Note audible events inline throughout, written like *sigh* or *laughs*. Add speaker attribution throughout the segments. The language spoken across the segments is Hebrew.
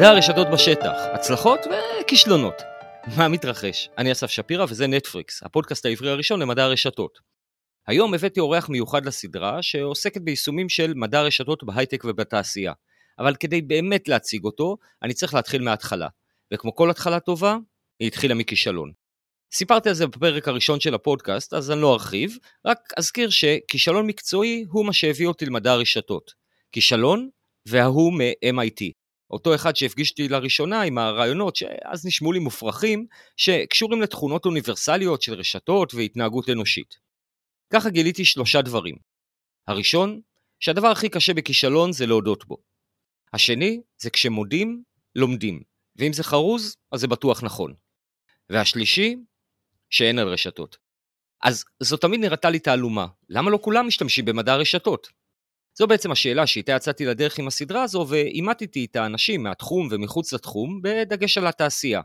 Speaker 1: מדע הרשתות בשטח, הצלחות וכישלונות. מה מתרחש? אני אסף שפירא וזה נטפריקס, הפודקאסט העברי הראשון למדע הרשתות. היום הבאתי אורח מיוחד לסדרה שעוסקת ביישומים של מדע הרשתות בהייטק ובתעשייה. אבל כדי באמת להציג אותו, אני צריך להתחיל מההתחלה. וכמו כל התחלה טובה, היא התחילה מכישלון. סיפרתי על זה בפרק הראשון של הפודקאסט, אז אני לא ארחיב, רק אזכיר שכישלון מקצועי הוא מה שהביא אותי למדע הרשתות. כישלון וההוא מ-MIT. אותו אחד שהפגיש אותי לראשונה עם הרעיונות שאז נשמעו לי מופרכים, שקשורים לתכונות אוניברסליות של רשתות והתנהגות אנושית. ככה גיליתי שלושה דברים. הראשון, שהדבר הכי קשה בכישלון זה להודות בו. השני, זה כשמודים, לומדים. ואם זה חרוז, אז זה בטוח נכון. והשלישי, שאין על רשתות. אז זו תמיד נראתה לי תעלומה, למה לא כולם משתמשים במדע הרשתות? זו בעצם השאלה שאיתה יצאתי לדרך עם הסדרה הזו ואימתתי את האנשים מהתחום ומחוץ לתחום, בדגש על התעשייה.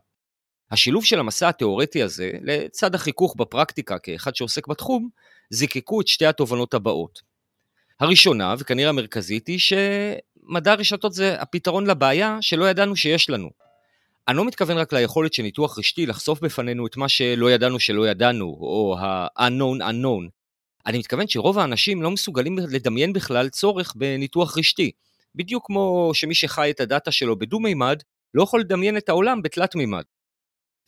Speaker 1: השילוב של המסע התאורטי הזה, לצד החיכוך בפרקטיקה כאחד שעוסק בתחום, זיקקו את שתי התובנות הבאות. הראשונה, וכנראה המרכזית, היא שמדע הרשתות זה הפתרון לבעיה שלא ידענו שיש לנו. אני לא מתכוון רק ליכולת של ניתוח רשתי לחשוף בפנינו את מה שלא ידענו שלא ידענו, או ה-unknown unknown. אני מתכוון שרוב האנשים לא מסוגלים לדמיין בכלל צורך בניתוח רשתי. בדיוק כמו שמי שחי את הדאטה שלו בדו-מימד, לא יכול לדמיין את העולם בתלת-מימד.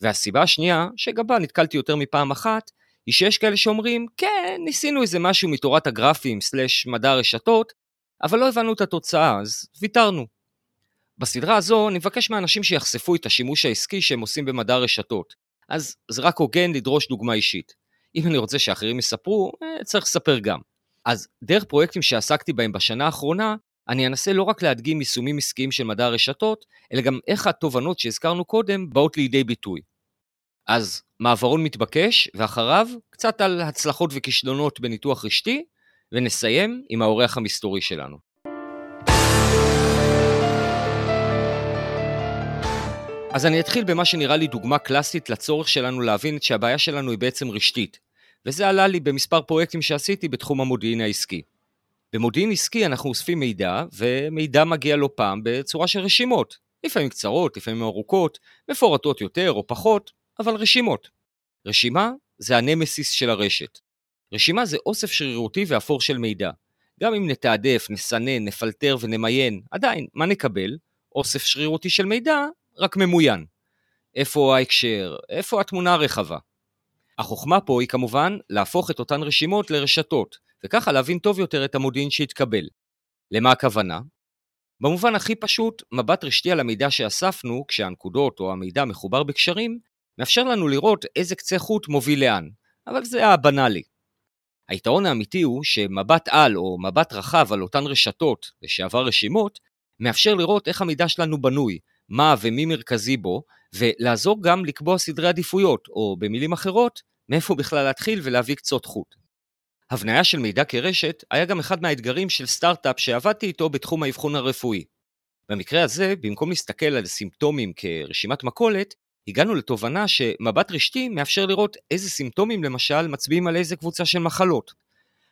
Speaker 1: והסיבה השנייה, שגם בה נתקלתי יותר מפעם אחת, היא שיש כאלה שאומרים, כן, ניסינו איזה משהו מתורת הגרפים סלש מדע הרשתות, אבל לא הבנו את התוצאה, אז ויתרנו. בסדרה הזו אני מבקש מאנשים שיחשפו את השימוש העסקי שהם עושים במדע הרשתות, אז זה רק הוגן לדרוש דוגמה אישית. אם אני רוצה שאחרים יספרו, אה, צריך לספר גם. אז דרך פרויקטים שעסקתי בהם בשנה האחרונה, אני אנסה לא רק להדגים יישומים עסקיים של מדע הרשתות, אלא גם איך התובנות שהזכרנו קודם באות לידי ביטוי. אז מעברון מתבקש, ואחריו קצת על הצלחות וכישלונות בניתוח רשתי, ונסיים עם האורח המסתורי שלנו. אז אני אתחיל במה שנראה לי דוגמה קלאסית לצורך שלנו להבין שהבעיה שלנו היא בעצם רשתית, וזה עלה לי במספר פרויקטים שעשיתי בתחום המודיעין העסקי. במודיעין עסקי אנחנו אוספים מידע, ומידע מגיע לא פעם בצורה של רשימות, לפעמים קצרות, לפעמים ארוכות, מפורטות יותר או פחות, אבל רשימות. רשימה זה הנמסיס של הרשת. רשימה זה אוסף שרירותי ואפור של מידע. גם אם נתעדף, נסנן, נפלטר ונמיין, עדיין, מה נקבל? אוסף שרירותי של מידע, רק ממוין. איפה ההקשר? איפה התמונה הרחבה? החוכמה פה היא כמובן להפוך את אותן רשימות לרשתות, וככה להבין טוב יותר את המודיעין שהתקבל. למה הכוונה? במובן הכי פשוט, מבט רשתי על המידע שאספנו, כשהנקודות או המידע מחובר בקשרים, מאפשר לנו לראות איזה קצה חוט מוביל לאן, אבל זה הבנאלי. היתרון האמיתי הוא שמבט על או מבט רחב על אותן רשתות, לשעבר רשימות, מאפשר לראות איך המידע שלנו בנוי, מה ומי מרכזי בו, ולעזור גם לקבוע סדרי עדיפויות, או במילים אחרות, מאיפה בכלל להתחיל ולהביא קצות חוט. הבניה של מידע כרשת היה גם אחד מהאתגרים של סטארט-אפ שעבדתי איתו בתחום האבחון הרפואי. במקרה הזה, במקום להסתכל על סימפטומים כרשימת מכולת, הגענו לתובנה שמבט רשתי מאפשר לראות איזה סימפטומים למשל מצביעים על איזה קבוצה של מחלות.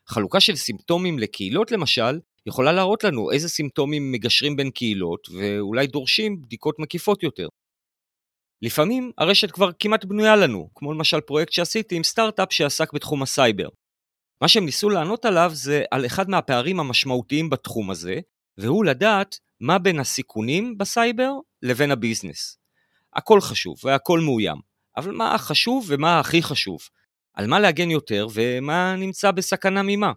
Speaker 1: חלוקה של סימפטומים לקהילות למשל, יכולה להראות לנו איזה סימפטומים מגשרים בין קהילות ואולי דורשים בדיקות מקיפות יותר. לפעמים הרשת כבר כמעט בנויה לנו, כמו למשל פרויקט שעשיתי עם סטארט-אפ שעסק בתחום הסייבר. מה שהם ניסו לענות עליו זה על אחד מהפערים המשמעותיים בתחום הזה, והוא לדעת מה בין הסיכונים בסייבר לבין ה business. הכל חשוב והכל מאוים, אבל מה החשוב ומה הכי חשוב? על מה להגן יותר ומה נמצא בסכנה ממה?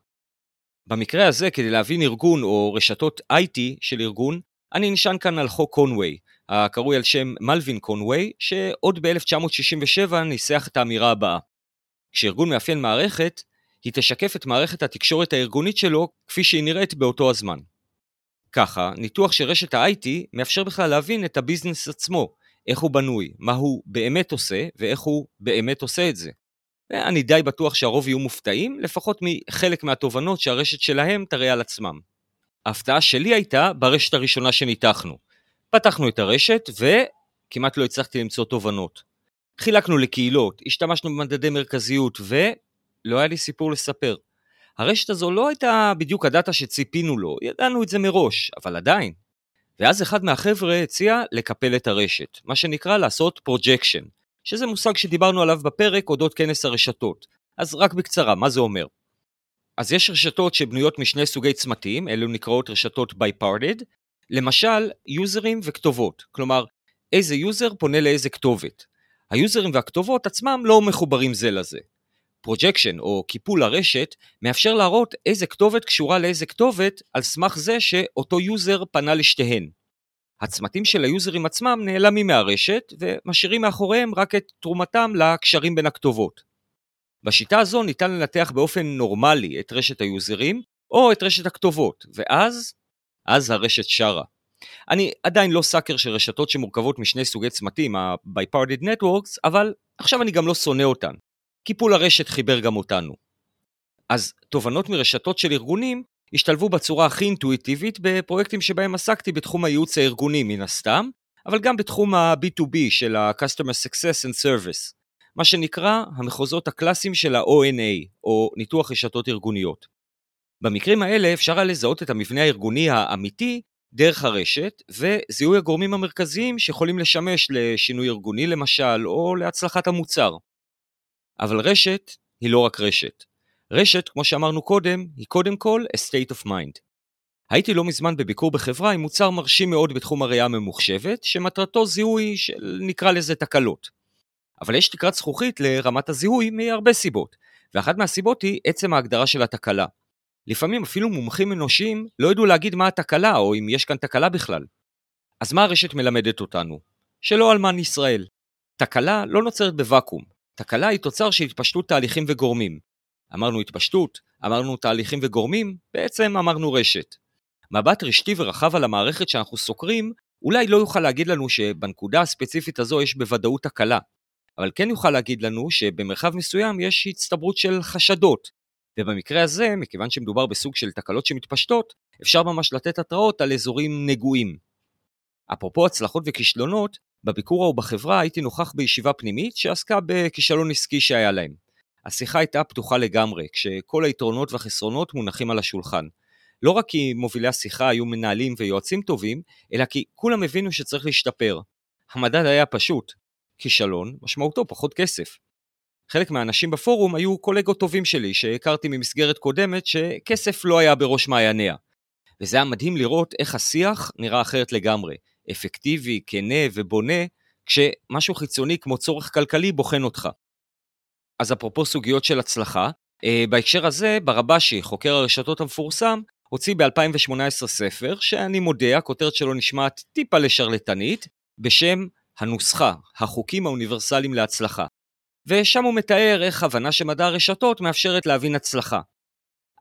Speaker 1: במקרה הזה, כדי להבין ארגון או רשתות IT של ארגון, אני נשען כאן על חוק קונווי, הקרוי על שם מלווין קונווי, שעוד ב-1967 ניסח את האמירה הבאה: כשארגון מאפיין מערכת, היא תשקף את מערכת התקשורת הארגונית שלו כפי שהיא נראית באותו הזמן. ככה, ניתוח של רשת ה-IT מאפשר בכלל להבין את הביזנס עצמו, איך הוא בנוי, מה הוא באמת עושה ואיך הוא באמת עושה את זה. ואני די בטוח שהרוב יהיו מופתעים, לפחות מחלק מהתובנות שהרשת שלהם תראה על עצמם. ההפתעה שלי הייתה ברשת הראשונה שניתחנו. פתחנו את הרשת וכמעט לא הצלחתי למצוא תובנות. חילקנו לקהילות, השתמשנו במדדי מרכזיות ולא היה לי סיפור לספר. הרשת הזו לא הייתה בדיוק הדאטה שציפינו לו, ידענו את זה מראש, אבל עדיין. ואז אחד מהחבר'ה הציע לקפל את הרשת, מה שנקרא לעשות projection, שזה מושג שדיברנו עליו בפרק אודות כנס הרשתות. אז רק בקצרה, מה זה אומר? אז יש רשתות שבנויות משני סוגי צמתים, אלו נקראות רשתות bipartite, למשל יוזרים וכתובות, כלומר איזה user פונה לאיזה כתובת. היוזרים והכתובות עצמם לא מחוברים זה לזה. projection או קיפול הרשת מאפשר להראות איזה כתובת קשורה לאיזה כתובת על סמך זה שאותו user פנה לשתיהן. הצמתים של היוזרים עצמם נעלמים מהרשת ומשאירים מאחוריהם רק את תרומתם לקשרים בין הכתובות. בשיטה הזו ניתן לנתח באופן נורמלי את רשת היוזרים או את רשת הכתובות, ואז, אז הרשת שרה. אני עדיין לא סאקר של רשתות שמורכבות משני סוגי צמתים, ה-Biparted Networks, אבל עכשיו אני גם לא שונא אותן. קיפול הרשת חיבר גם אותנו. אז תובנות מרשתות של ארגונים השתלבו בצורה הכי אינטואיטיבית בפרויקטים שבהם עסקתי בתחום הייעוץ הארגוני מן הסתם, אבל גם בתחום ה-B2B של ה-Customer Success and Service, מה שנקרא המחוזות הקלאסיים של ה-ONA, או ניתוח רשתות ארגוניות. במקרים האלה אפשר היה לזהות את המבנה הארגוני האמיתי דרך הרשת, וזיהוי הגורמים המרכזיים שיכולים לשמש לשינוי ארגוני למשל, או להצלחת המוצר. אבל רשת היא לא רק רשת. רשת, כמו שאמרנו קודם, היא קודם כל a state of mind. הייתי לא מזמן בביקור בחברה עם מוצר מרשים מאוד בתחום הראייה הממוחשבת, שמטרתו זיהוי של נקרא לזה תקלות. אבל יש תקרת זכוכית לרמת הזיהוי מהרבה סיבות, ואחת מהסיבות היא עצם ההגדרה של התקלה. לפעמים אפילו מומחים אנושיים לא ידעו להגיד מה התקלה, או אם יש כאן תקלה בכלל. אז מה הרשת מלמדת אותנו? שלא אלמן ישראל. תקלה לא נוצרת בוואקום. תקלה היא תוצר של התפשטות תהליכים וגורמים. אמרנו התפשטות, אמרנו תהליכים וגורמים, בעצם אמרנו רשת. מבט רשתי ורחב על המערכת שאנחנו סוקרים, אולי לא יוכל להגיד לנו שבנקודה הספציפית הזו יש בוודאות תקלה, אבל כן יוכל להגיד לנו שבמרחב מסוים יש הצטברות של חשדות, ובמקרה הזה, מכיוון שמדובר בסוג של תקלות שמתפשטות, אפשר ממש לתת התראות על אזורים נגועים. אפרופו הצלחות וכישלונות, בביקור ההוא בחברה הייתי נוכח בישיבה פנימית שעסקה בכישלון עסקי שהיה להם. השיחה הייתה פתוחה לגמרי, כשכל היתרונות והחסרונות מונחים על השולחן. לא רק כי מובילי השיחה היו מנהלים ויועצים טובים, אלא כי כולם הבינו שצריך להשתפר. המדד היה פשוט, כישלון משמעותו פחות כסף. חלק מהאנשים בפורום היו קולגות טובים שלי שהכרתי ממסגרת קודמת שכסף לא היה בראש מעייניה. וזה היה מדהים לראות איך השיח נראה אחרת לגמרי, אפקטיבי, כנה ובונה, כשמשהו חיצוני כמו צורך כלכלי בוחן אותך. אז אפרופו סוגיות של הצלחה, אה, בהקשר הזה, ברבשי, חוקר הרשתות המפורסם, הוציא ב-2018 ספר, שאני מודה, הכותרת שלו נשמעת טיפה לשרלטנית, בשם הנוסחה, החוקים האוניברסליים להצלחה. ושם הוא מתאר איך הבנה שמדע הרשתות מאפשרת להבין הצלחה.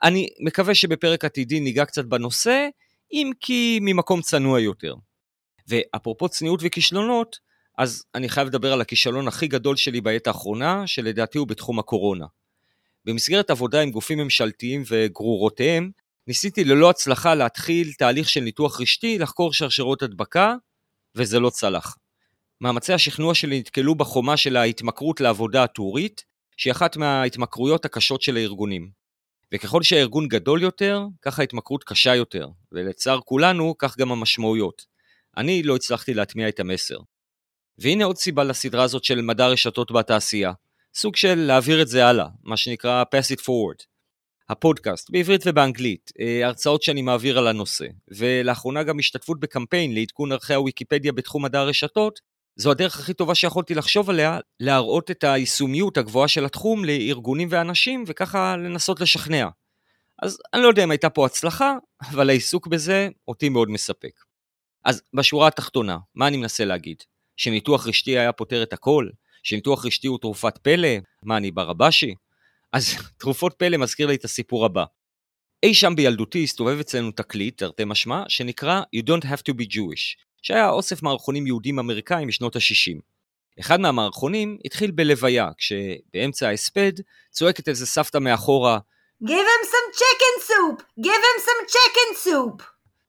Speaker 1: אני מקווה שבפרק עתידי ניגע קצת בנושא, אם כי ממקום צנוע יותר. ואפרופו צניעות וכישלונות, אז אני חייב לדבר על הכישלון הכי גדול שלי בעת האחרונה, שלדעתי הוא בתחום הקורונה. במסגרת עבודה עם גופים ממשלתיים וגרורותיהם, ניסיתי ללא הצלחה להתחיל תהליך של ניתוח רשתי לחקור שרשרות הדבקה, וזה לא צלח. מאמצי השכנוע שלי נתקלו בחומה של ההתמכרות לעבודה הטורית, שהיא אחת מההתמכרויות הקשות של הארגונים. וככל שהארגון גדול יותר, כך ההתמכרות קשה יותר, ולצער כולנו, כך גם המשמעויות. אני לא הצלחתי להטמיע את המסר. והנה עוד סיבה לסדרה הזאת של מדע רשתות בתעשייה. סוג של להעביר את זה הלאה, מה שנקרא pass it forward. הפודקאסט, בעברית ובאנגלית, אה, הרצאות שאני מעביר על הנושא, ולאחרונה גם השתתפות בקמפיין לעדכון ערכי הוויקיפדיה בתחום מדע הרשתות, זו הדרך הכי טובה שיכולתי לחשוב עליה, להראות את היישומיות הגבוהה של התחום לארגונים ואנשים, וככה לנסות לשכנע. אז אני לא יודע אם הייתה פה הצלחה, אבל העיסוק בזה אותי מאוד מספק. אז בשורה התחתונה, מה אני מנסה להגיד? שניתוח רשתי היה פותר את הכל? שניתוח רשתי הוא תרופת פלא? מה, אני ברבשי? אז *laughs* תרופות פלא מזכיר לי את הסיפור הבא. אי שם בילדותי הסתובב אצלנו תקליט, תרתי משמע, שנקרא You Don't Have to be Jewish, שהיה אוסף מערכונים יהודים אמריקאים משנות ה-60. אחד מהמערכונים התחיל בלוויה, כשבאמצע ההספד צועקת איזה סבתא מאחורה
Speaker 2: Give him some chicken soup! Give him some chicken soup!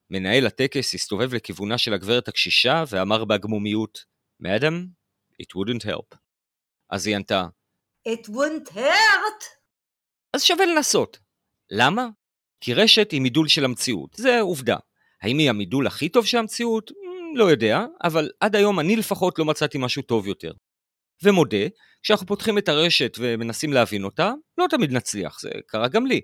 Speaker 1: מנהל הטקס הסתובב לכיוונה של הגברת הקשישה ואמר בהגמומיות, Madam, it wouldn't help. אז היא ענתה,
Speaker 2: It wouldn't hurt!
Speaker 1: אז שווה לנסות. למה? כי רשת היא מידול של המציאות, זה עובדה. האם היא המידול הכי טוב של המציאות? לא יודע, אבל עד היום אני לפחות לא מצאתי משהו טוב יותר. ומודה, כשאנחנו פותחים את הרשת ומנסים להבין אותה, לא תמיד נצליח, זה קרה גם לי.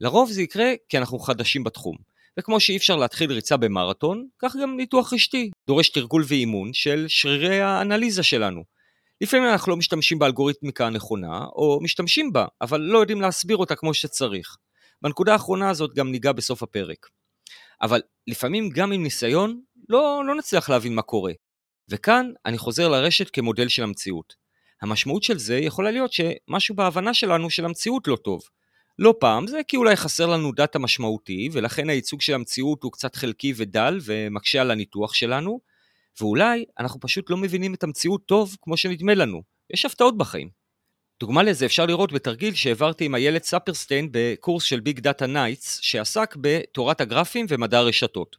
Speaker 1: לרוב זה יקרה כי אנחנו חדשים בתחום. וכמו שאי אפשר להתחיל ריצה במרתון, כך גם ניתוח רשתי דורש תרגול ואימון של שרירי האנליזה שלנו. לפעמים אנחנו לא משתמשים באלגוריתמיקה הנכונה, או משתמשים בה, אבל לא יודעים להסביר אותה כמו שצריך. בנקודה האחרונה הזאת גם ניגע בסוף הפרק. אבל לפעמים גם עם ניסיון, לא, לא נצליח להבין מה קורה. וכאן אני חוזר לרשת כמודל של המציאות. המשמעות של זה יכולה להיות שמשהו בהבנה שלנו של המציאות לא טוב. לא פעם זה כי אולי חסר לנו data משמעותי, ולכן הייצוג של המציאות הוא קצת חלקי ודל ומקשה על הניתוח שלנו, ואולי אנחנו פשוט לא מבינים את המציאות טוב כמו שנדמה לנו. יש הפתעות בחיים. דוגמה לזה אפשר לראות בתרגיל שהעברתי עם איילת ספרסטיין בקורס של Big Data Nights, שעסק בתורת הגרפים ומדע הרשתות.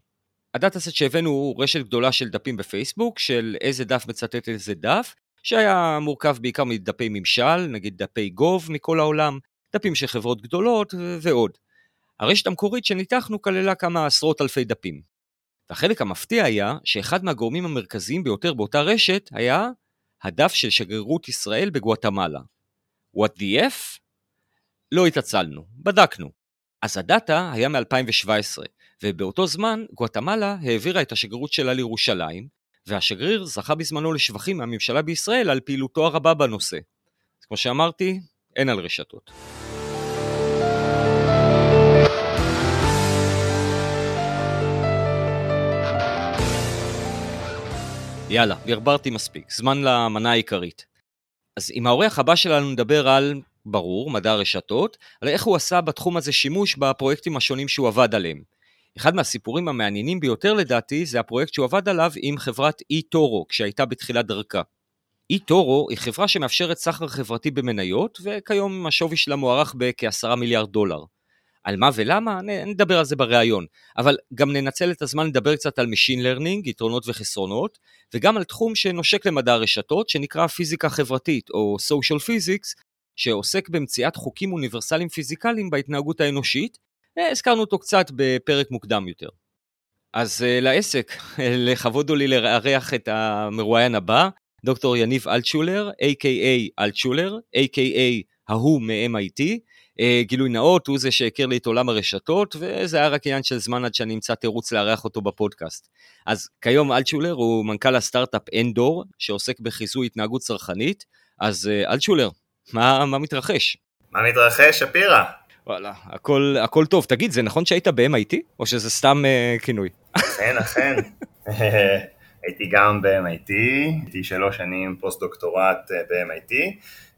Speaker 1: הדאטה סט שהבאנו הוא רשת גדולה של דפים בפייסבוק, של איזה דף מצטט איזה דף, שהיה מורכב בעיקר מדפי ממשל, נגיד דפי גוב מכל העולם, דפים של חברות גדולות ועוד. הרשת המקורית שניתחנו כללה כמה עשרות אלפי דפים. והחלק המפתיע היה שאחד מהגורמים המרכזיים ביותר באותה רשת היה הדף של שגרירות ישראל בגואטמלה. What the F? לא התעצלנו, בדקנו. אז הדאטה היה מ-2017, ובאותו זמן גואטמלה העבירה את השגרירות שלה לירושלים, והשגריר זכה בזמנו לשבחים מהממשלה בישראל על פעילותו הרבה בנושא. אז כמו שאמרתי, אין על רשתות. יאללה, הרברתי מספיק, זמן למנה העיקרית. אז עם האורח הבא שלנו נדבר על, ברור, מדע הרשתות, על איך הוא עשה בתחום הזה שימוש בפרויקטים השונים שהוא עבד עליהם. אחד מהסיפורים המעניינים ביותר לדעתי זה הפרויקט שהוא עבד עליו עם חברת אי-טורו, כשהייתה בתחילת דרכה. אי-טורו היא חברה שמאפשרת סחר חברתי במניות, וכיום השווי שלה מוערך בכ-10 מיליארד דולר. על מה ולמה, נדבר על זה בריאיון, אבל גם ננצל את הזמן לדבר קצת על Machine Learning, יתרונות וחסרונות, וגם על תחום שנושק למדע הרשתות, שנקרא פיזיקה חברתית, או Social Physics, שעוסק במציאת חוקים אוניברסליים פיזיקליים בהתנהגות האנושית, הזכרנו אותו קצת בפרק מוקדם יותר. אז uh, לעסק, *laughs* לכבוד הוא לי לארח את המרואיין הבא, דוקטור יניב אלטשולר, a.k.a. אלטשולר, a.k.a. ההוא מ-MIT. Uh, גילוי נאות, הוא זה שהכיר לי את עולם הרשתות, וזה היה רק עניין של זמן עד שאני אמצא תירוץ לארח אותו בפודקאסט. אז כיום אלטשולר הוא מנכ"ל הסטארט-אפ אנדור, שעוסק בחיזוי התנהגות צרכנית. אז uh, אלטשולר, מה, מה מתרחש?
Speaker 3: מה מתרחש, שפירא?
Speaker 1: וואלה, הכל, הכל טוב. תגיד, זה נכון שהיית ב-MIT, או שזה סתם uh, כינוי?
Speaker 3: אכן, אכן. *laughs* הייתי גם ב-MIT, הייתי שלוש שנים פוסט-דוקטורט ב-MIT.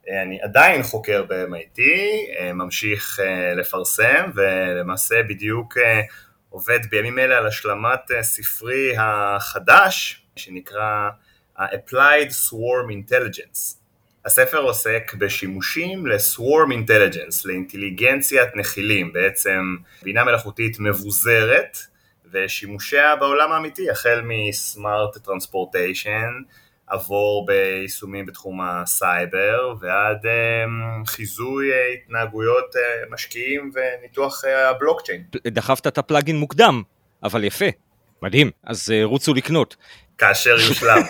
Speaker 3: אני עדיין חוקר ב-MIT, uh, ממשיך uh, לפרסם, ולמעשה בדיוק uh, עובד בימים אלה על השלמת ספרי החדש, שנקרא Applied Swarm Intelligence. הספר עוסק בשימושים ל-Swarm Intelligence, לאינטליגנציית נחילים, בעצם בינה מלאכותית מבוזרת, ושימושיה בעולם האמיתי, החל מ-Smart Transportation, עבור ביישומים בתחום הסייבר, ועד um, חיזוי uh, התנהגויות uh, משקיעים וניתוח uh, הבלוקצ'יין.
Speaker 1: דחפת את הפלאגין מוקדם, אבל יפה, מדהים, אז רוצו לקנות.
Speaker 3: כאשר יושלם.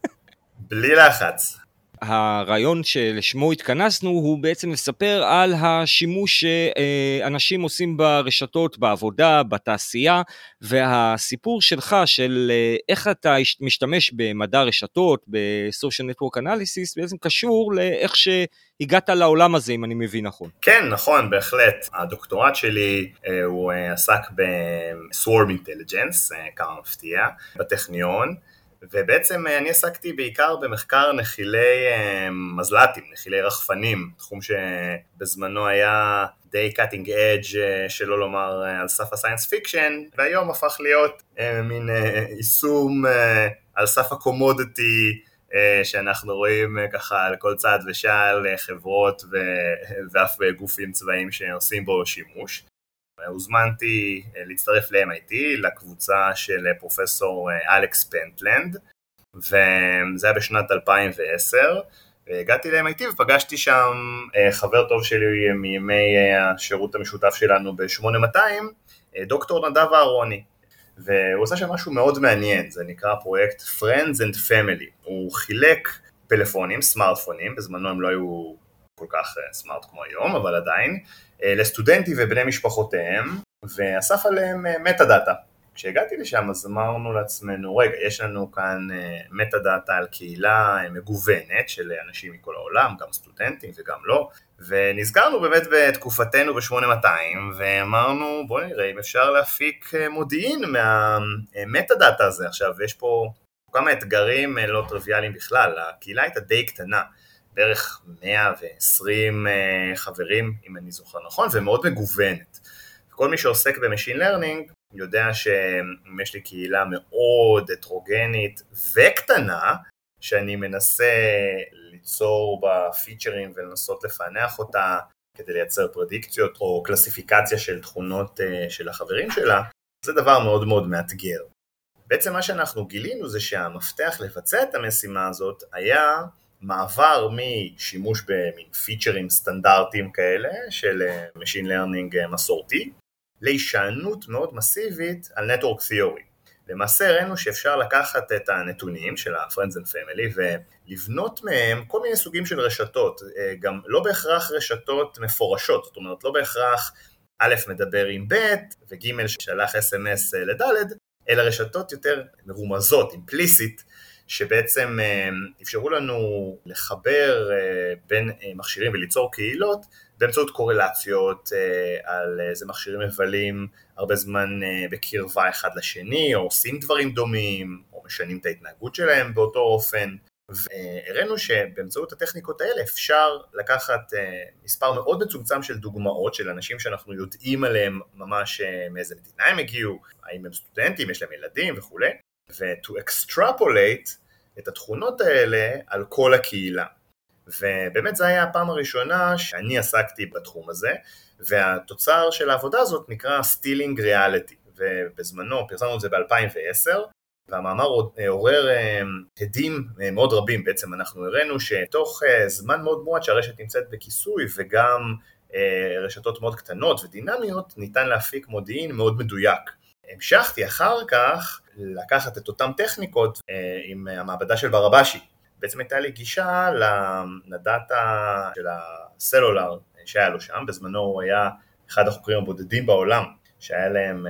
Speaker 3: *laughs* בלי לחץ.
Speaker 1: הרעיון שלשמו התכנסנו הוא בעצם לספר על השימוש שאנשים עושים ברשתות, בעבודה, בתעשייה, והסיפור שלך של איך אתה משתמש במדע רשתות, ב-social network analysis, בעצם קשור לאיך שהגעת לעולם הזה, אם אני מבין נכון.
Speaker 3: כן, נכון, בהחלט. הדוקטורט שלי הוא עסק ב-swarm intelligence, כמה מפתיע, בטכניון. ובעצם אה, אני עסקתי בעיקר במחקר נחילי אה, מזל"טים, נחילי רחפנים, תחום שבזמנו היה די cutting edge שלא לומר אה, על סף ה science fiction, והיום הפך להיות מין יישום על סף ה commodity שאנחנו רואים ככה על כל צעד ושעל חברות ואף גופים צבאיים שעושים בו שימוש. הוזמנתי אה, להצטרף ל-MIT, לקבוצה של אה, פרופסור אה, אלכס פנטלנד, וזה היה בשנת 2010. הגעתי ל-MIT ופגשתי שם חבר טוב שלי מימי השירות המשותף שלנו ב-8200, דוקטור נדב אהרוני. והוא עושה שם משהו מאוד מעניין, זה נקרא פרויקט Friends and Family. הוא חילק פלאפונים, סמארטפונים, בזמנו הם לא היו כל כך smart כמו היום, אבל עדיין, לסטודנטים ובני משפחותיהם, ואסף עליהם metadata. כשהגעתי לשם אז אמרנו לעצמנו, רגע, יש לנו כאן metadata על קהילה מגוונת של אנשים מכל העולם, גם סטודנטים וגם לא, ונזכרנו באמת בתקופתנו ב-8200, ואמרנו בוא נראה אם אפשר להפיק מודיעין מה metadata הזה. עכשיו יש פה כמה אתגרים לא טריוויאליים בכלל, הקהילה הייתה די קטנה, בערך 120 חברים אם אני זוכר נכון, ומאוד מגוונת. כל מי שעוסק ב machine learning יודע שאם יש לי קהילה מאוד הטרוגנית וקטנה, שאני מנסה ליצור בה פיצ'רים ולנסות לפענח אותה כדי לייצר פרדיקציות או קלסיפיקציה של תכונות של החברים שלה, זה דבר מאוד מאוד מאתגר. בעצם מה שאנחנו גילינו זה שהמפתח לבצע את המשימה הזאת היה מעבר משימוש במין פיצ'רים סטנדרטיים כאלה של Machine Learning מסורתי להישענות מאוד מסיבית על Network Theory. למעשה הראינו שאפשר לקחת את הנתונים של ה-Friends and Family ולבנות מהם כל מיני סוגים של רשתות, גם לא בהכרח רשתות מפורשות, זאת אומרת לא בהכרח א' מדבר עם ב' וג' ששלח אס.אם.אס לד', אלא רשתות יותר מרומזות, אימפליסיט, שבעצם אפשרו לנו לחבר בין מכשירים וליצור קהילות באמצעות קורלציות על איזה מכשירים מבלים הרבה זמן בקרבה אחד לשני, או עושים דברים דומים, או משנים את ההתנהגות שלהם באותו אופן, והראינו שבאמצעות הטכניקות האלה אפשר לקחת מספר מאוד מצומצם של דוגמאות של אנשים שאנחנו יודעים עליהם ממש מאיזה מדינה הם הגיעו, האם הם סטודנטים, יש להם ילדים וכולי, ו-to extrapolate את התכונות האלה על כל הקהילה. ובאמת זו הייתה הפעם הראשונה שאני עסקתי בתחום הזה, והתוצר של העבודה הזאת נקרא Stealing Reality, ובזמנו פרסמנו את זה ב-2010, והמאמר עורר הדים מאוד רבים, בעצם אנחנו הראינו שתוך זמן מאוד מועט שהרשת נמצאת בכיסוי וגם רשתות מאוד קטנות ודינמיות, ניתן להפיק מודיעין מאוד מדויק. המשכתי אחר כך לקחת את אותן טכניקות עם המעבדה של ברבשי, בעצם הייתה לי גישה לדאטה של הסלולר שהיה לו שם, בזמנו הוא היה אחד החוקרים הבודדים בעולם שהיה להם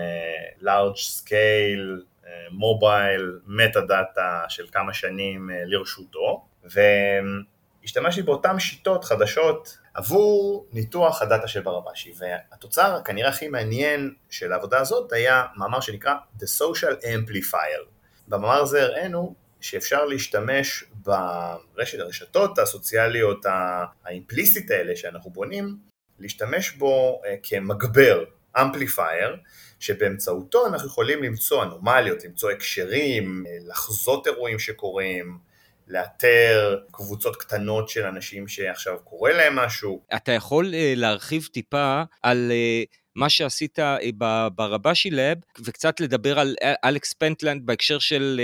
Speaker 3: large scale מובייל מטה דאטה של כמה שנים לרשותו והשתמשתי באותן שיטות חדשות עבור ניתוח הדאטה של ברבשי והתוצר כנראה הכי מעניין של העבודה הזאת היה מאמר שנקרא The Social Amplifier. במאמר הזה הראינו שאפשר להשתמש ברשת הרשתות הסוציאליות האימפליסטית האלה שאנחנו בונים, להשתמש בו כמגבר, amplifier, שבאמצעותו אנחנו יכולים למצוא אנומליות, למצוא הקשרים, לחזות אירועים שקורים, לאתר קבוצות קטנות של אנשים שעכשיו קורה להם משהו.
Speaker 1: אתה יכול להרחיב טיפה על מה שעשית ברבשי לב, וקצת לדבר על אלכס פנטלנד בהקשר של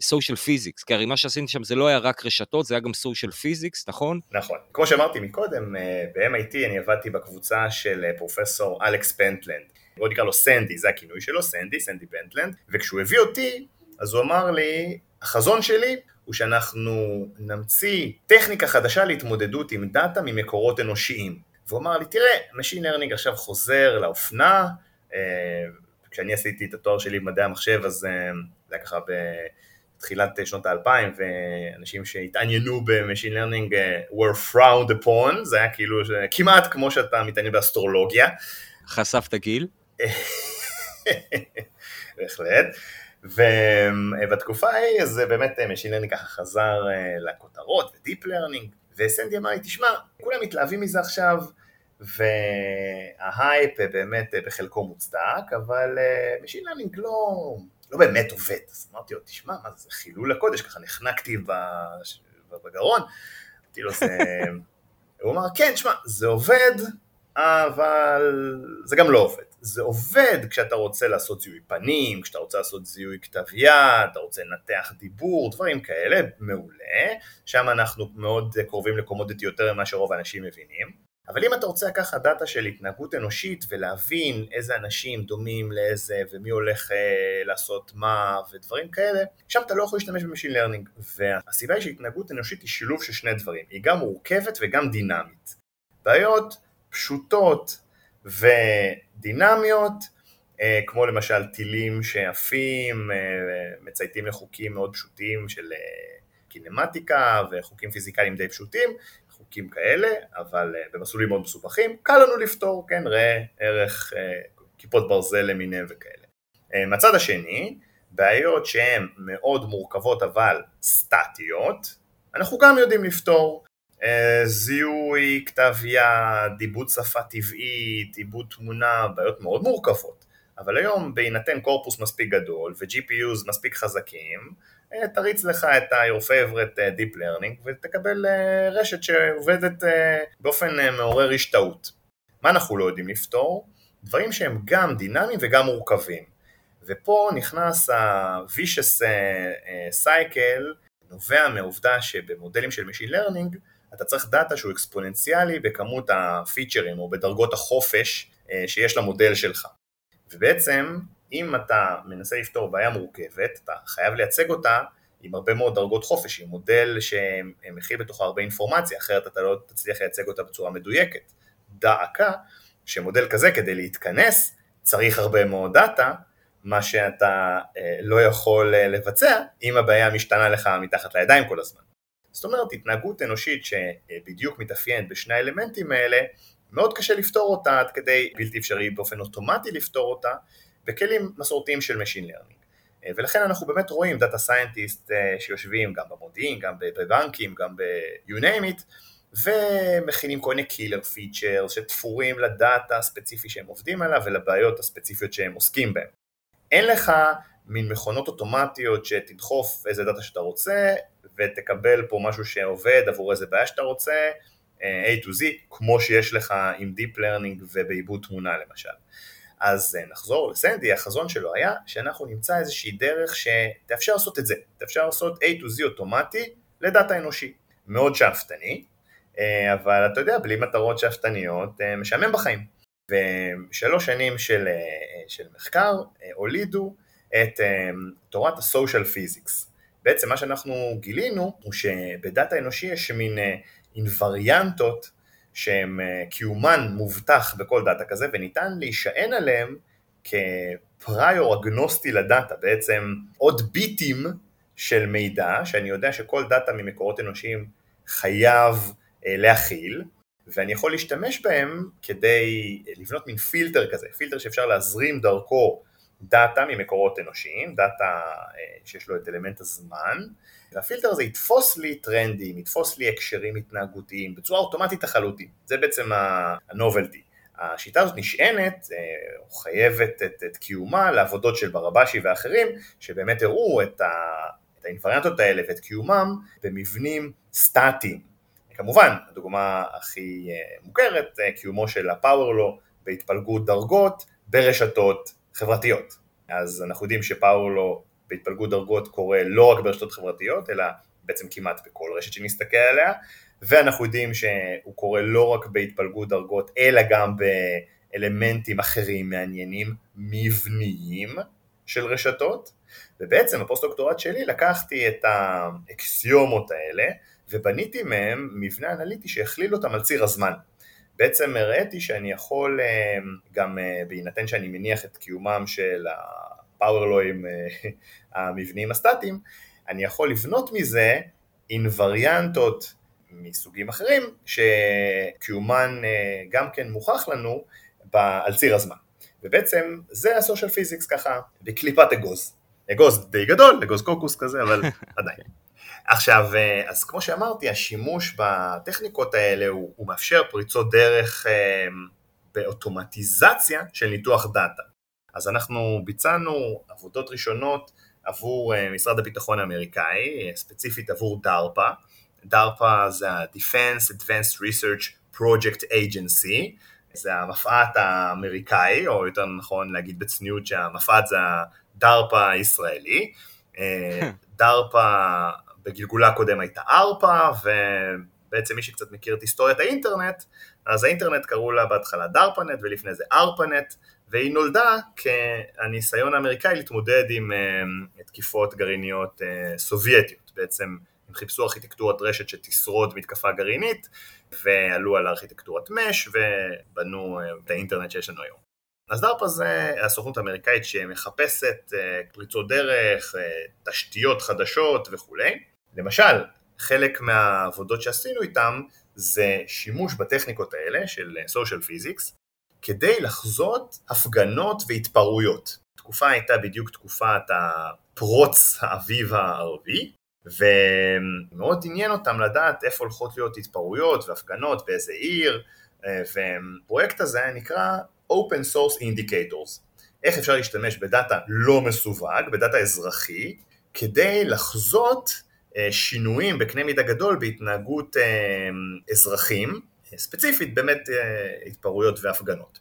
Speaker 1: social physics, כי הרי מה שעשיתי שם זה לא היה רק רשתות, זה היה גם social physics, נכון?
Speaker 3: נכון. כמו שאמרתי מקודם, ב-MIT אני עבדתי בקבוצה של פרופסור אלכס פנטלנד. בואו נקרא לו סנדי, זה הכינוי שלו, סנדי, סנדי פנטלנד, וכשהוא הביא אותי, אז הוא אמר לי, החזון שלי הוא שאנחנו נמציא טכניקה חדשה להתמודדות עם data ממקורות אנושיים. והוא אמר לי, תראה, Machine Learning עכשיו חוזר לאופנה, כשאני עשיתי את התואר שלי במדעי המחשב, אז זה היה ככה בתחילת שנות האלפיים, ואנשים שהתעניינו ב-Machine Learning were frowned upon, זה היה כאילו כמעט כמו שאתה מתעניין באסטרולוגיה.
Speaker 1: חשפת גיל? *laughs*
Speaker 3: בהחלט. ובתקופה ההיא אז באמת Machine Learning ככה חזר לכותרות ו-Deep Learning, וסנדי אמר לי, תשמע, כולם מתלהבים מזה עכשיו, וההייפ באמת בחלקו מוצדק, אבל Machine Learning לא, לא באמת עובד. אז אמרתי לו, תשמע, מה זה חילול הקודש, ככה נחנקתי בגרון. אמרתי לו, זה... *laughs* הוא אמר, כן, תשמע, זה עובד, אבל זה גם לא עובד. זה עובד כשאתה רוצה לעשות זיהוי פנים, כשאתה רוצה לעשות זיהוי כתב יד, אתה רוצה לנתח דיבור, דברים כאלה, מעולה. שם אנחנו מאוד קרובים לקומודיטי יותר ממה שרוב האנשים מבינים. אבל אם אתה רוצה לקחת דאטה של התנהגות אנושית ולהבין איזה אנשים דומים לאיזה ומי הולך אה, לעשות מה ודברים כאלה, שם אתה לא יכול להשתמש ב machine learning. והסיבה היא שהתנהגות אנושית היא שילוב של שני דברים, היא גם מורכבת וגם דינמית. בעיות פשוטות ודינמיות, אה, כמו למשל טילים שעפים, אה, מצייתים לחוקים מאוד פשוטים של אה, קינמטיקה וחוקים פיזיקליים די פשוטים, חוקים כאלה, אבל במסלולים מאוד מסובכים, קל לנו לפתור, כן, ראה ערך כיפות ברזל למיניהם וכאלה. מהצד השני, בעיות שהן מאוד מורכבות אבל סטטיות, אנחנו גם יודעים לפתור. זיהוי, כתב יד, עיבוד שפה טבעית, עיבוד תמונה, בעיות מאוד מורכבות. אבל היום בהינתן קורפוס מספיק גדול ו-GPUs מספיק חזקים, אה, תריץ לך את ה-your favorite אה, Deep Learning ותקבל אה, רשת שעובדת באופן מעורר השתאות. מה אנחנו לא יודעים לפתור? דברים שהם גם דינמיים וגם מורכבים. ופה נכנס ה-vicious cycle, נובע מהעובדה שבמודלים של Machine Learning אתה צריך דאטה שהוא אקספוננציאלי בכמות הפיצ'רים או בדרגות החופש שיש למודל שלך. ובעצם אם אתה מנסה לפתור בעיה מורכבת, אתה חייב לייצג אותה עם הרבה מאוד דרגות חופש, עם מודל שמכיל בתוכו הרבה אינפורמציה, אחרת אתה לא תצליח לייצג אותה בצורה מדויקת. דווקא שמודל כזה כדי להתכנס צריך הרבה מאוד דאטה, מה שאתה אה, לא יכול אה, לבצע אם הבעיה משתנה לך מתחת לידיים כל הזמן. זאת אומרת, התנהגות אנושית שבדיוק מתאפיינת בשני האלמנטים האלה, מאוד קשה לפתור אותה עד כדי בלתי אפשרי באופן אוטומטי לפתור אותה בכלים מסורתיים של Machine Learning. ולכן אנחנו באמת רואים data scientists שיושבים גם במודיעין, גם בבנקים, גם ב-you name it, ומכינים כל מיני killer features שתפורים לדאטה הספציפי שהם עובדים עליו ולבעיות הספציפיות שהם עוסקים בהן. אין לך מין מכונות אוטומטיות שתדחוף איזה דאטה שאתה רוצה ותקבל פה משהו שעובד עבור איזה בעיה שאתה רוצה, A to Z, כמו שיש לך עם Deep Learning ובעיבוד תמונה למשל. אז אה, נחזור לסנדי, החזון שלו היה שאנחנו נמצא איזושהי דרך שתאפשר לעשות את זה, תאפשר לעשות A to Z אוטומטי לדאטה אנושי. מאוד שאפתני, אה, אבל אתה יודע, בלי מטרות שאפתניות, אה, משעמם בחיים. ושלוש שנים של, של מחקר הולידו את תורת ה-social physics. בעצם מה שאנחנו גילינו הוא שבדאטה אנושי יש מין אינווריאנטות שהן אה, קיומן מובטח בכל דאטה כזה וניתן להישען עליהן כ-prior אגנוסטי לדאטה, בעצם עוד ביטים של מידע שאני יודע שכל דאטה ממקורות אנושיים חייב אה, להכיל ואני יכול להשתמש בהם כדי לבנות מין פילטר כזה, פילטר שאפשר להזרים דרכו דאטה ממקורות אנושיים, דאטה אה, שיש לו את אלמנט הזמן והפילטר הזה יתפוס לי טרנדים, יתפוס לי הקשרים התנהגותיים בצורה אוטומטית לחלוטין, זה בעצם ה-novelty. השיטה הזאת נשענת, אה, או חייבת את, את קיומה לעבודות של ברבאשי ואחרים, שבאמת הראו את, ה, את האינווריאנטות האלה ואת קיומם במבנים סטטיים. כמובן, הדוגמה הכי אה, מוכרת, קיומו של הפאוורלו בהתפלגות דרגות ברשתות חברתיות. אז אנחנו יודעים שפאוורלו בהתפלגות דרגות קורה לא רק ברשתות חברתיות, אלא בעצם כמעט בכל רשת שנסתכל עליה, ואנחנו יודעים שהוא קורה לא רק בהתפלגות דרגות, אלא גם באלמנטים אחרים מעניינים, מבניים של רשתות, ובעצם הפוסט-דוקטורט שלי לקחתי את האקסיומות האלה, ובניתי מהם מבנה אנליטי שהכליל אותם על ציר הזמן. בעצם הראיתי שאני יכול, אה, גם אה, בהינתן שאני מניח את קיומם של ה-power law-ים אה, *laughs* המבניים הסטטיים, אני יכול לבנות מזה אינווריאנטות מסוגים אחרים שקיומן גם כן מוכח לנו על ציר הזמן. ובעצם זה ה-social physics ככה בקליפת אגוז. אגוז די גדול, אגוז קוקוס כזה, אבל *laughs* עדיין. עכשיו, אה, אז כמו שאמרתי, השימוש בטכניקות האלה הוא, הוא מאפשר פריצות דרך באוטומטיזציה של ניתוח דאטה. אז אנחנו ביצענו עבודות ראשונות עבור אה, משרד הביטחון האמריקאי, אה, ספציפית עבור דארפא. דארפא זה ה-Defense Advanced Research Project Agency, זה המפא"ת האמריקאי, או יותר נכון להגיד בצניעות שהמפא"ת זה הדארפא הישראלי. אה, דארפא בגלגולה הקודם הייתה ארפא, בעצם מי שקצת מכיר את היסטוריית האינטרנט, אז האינטרנט קראו לה בהתחלה דארפנט ולפני זה ארפנט, והיא נולדה כהניסיון האמריקאי להתמודד עם uh, תקיפות גרעיניות uh, סובייטיות, בעצם הם חיפשו ארכיטקטורת רשת שתשרוד מתקפה גרעינית, ועלו על ארכיטקטורת מש ובנו uh, את האינטרנט שיש לנו היום. אז דארפא זה הסוכנות האמריקאית שמחפשת פריצות דרך, תשתיות חדשות וכולי. למשל, חלק מהעבודות שעשינו איתם זה שימוש בטכניקות האלה של social physics כדי לחזות הפגנות והתפרעויות. התקופה הייתה בדיוק תקופת הפרוץ האביב הערבי ומאוד עניין אותם לדעת איפה הולכות להיות התפרעויות והפגנות באיזה עיר והפרויקט הזה נקרא Open Source Indicators איך אפשר להשתמש בדאטה לא מסווג, בדאטה אזרחי כדי לחזות אה, שינויים בקנה מידה גדול בהתנהגות אה, אזרחים, ספציפית באמת אה, התפרעויות והפגנות.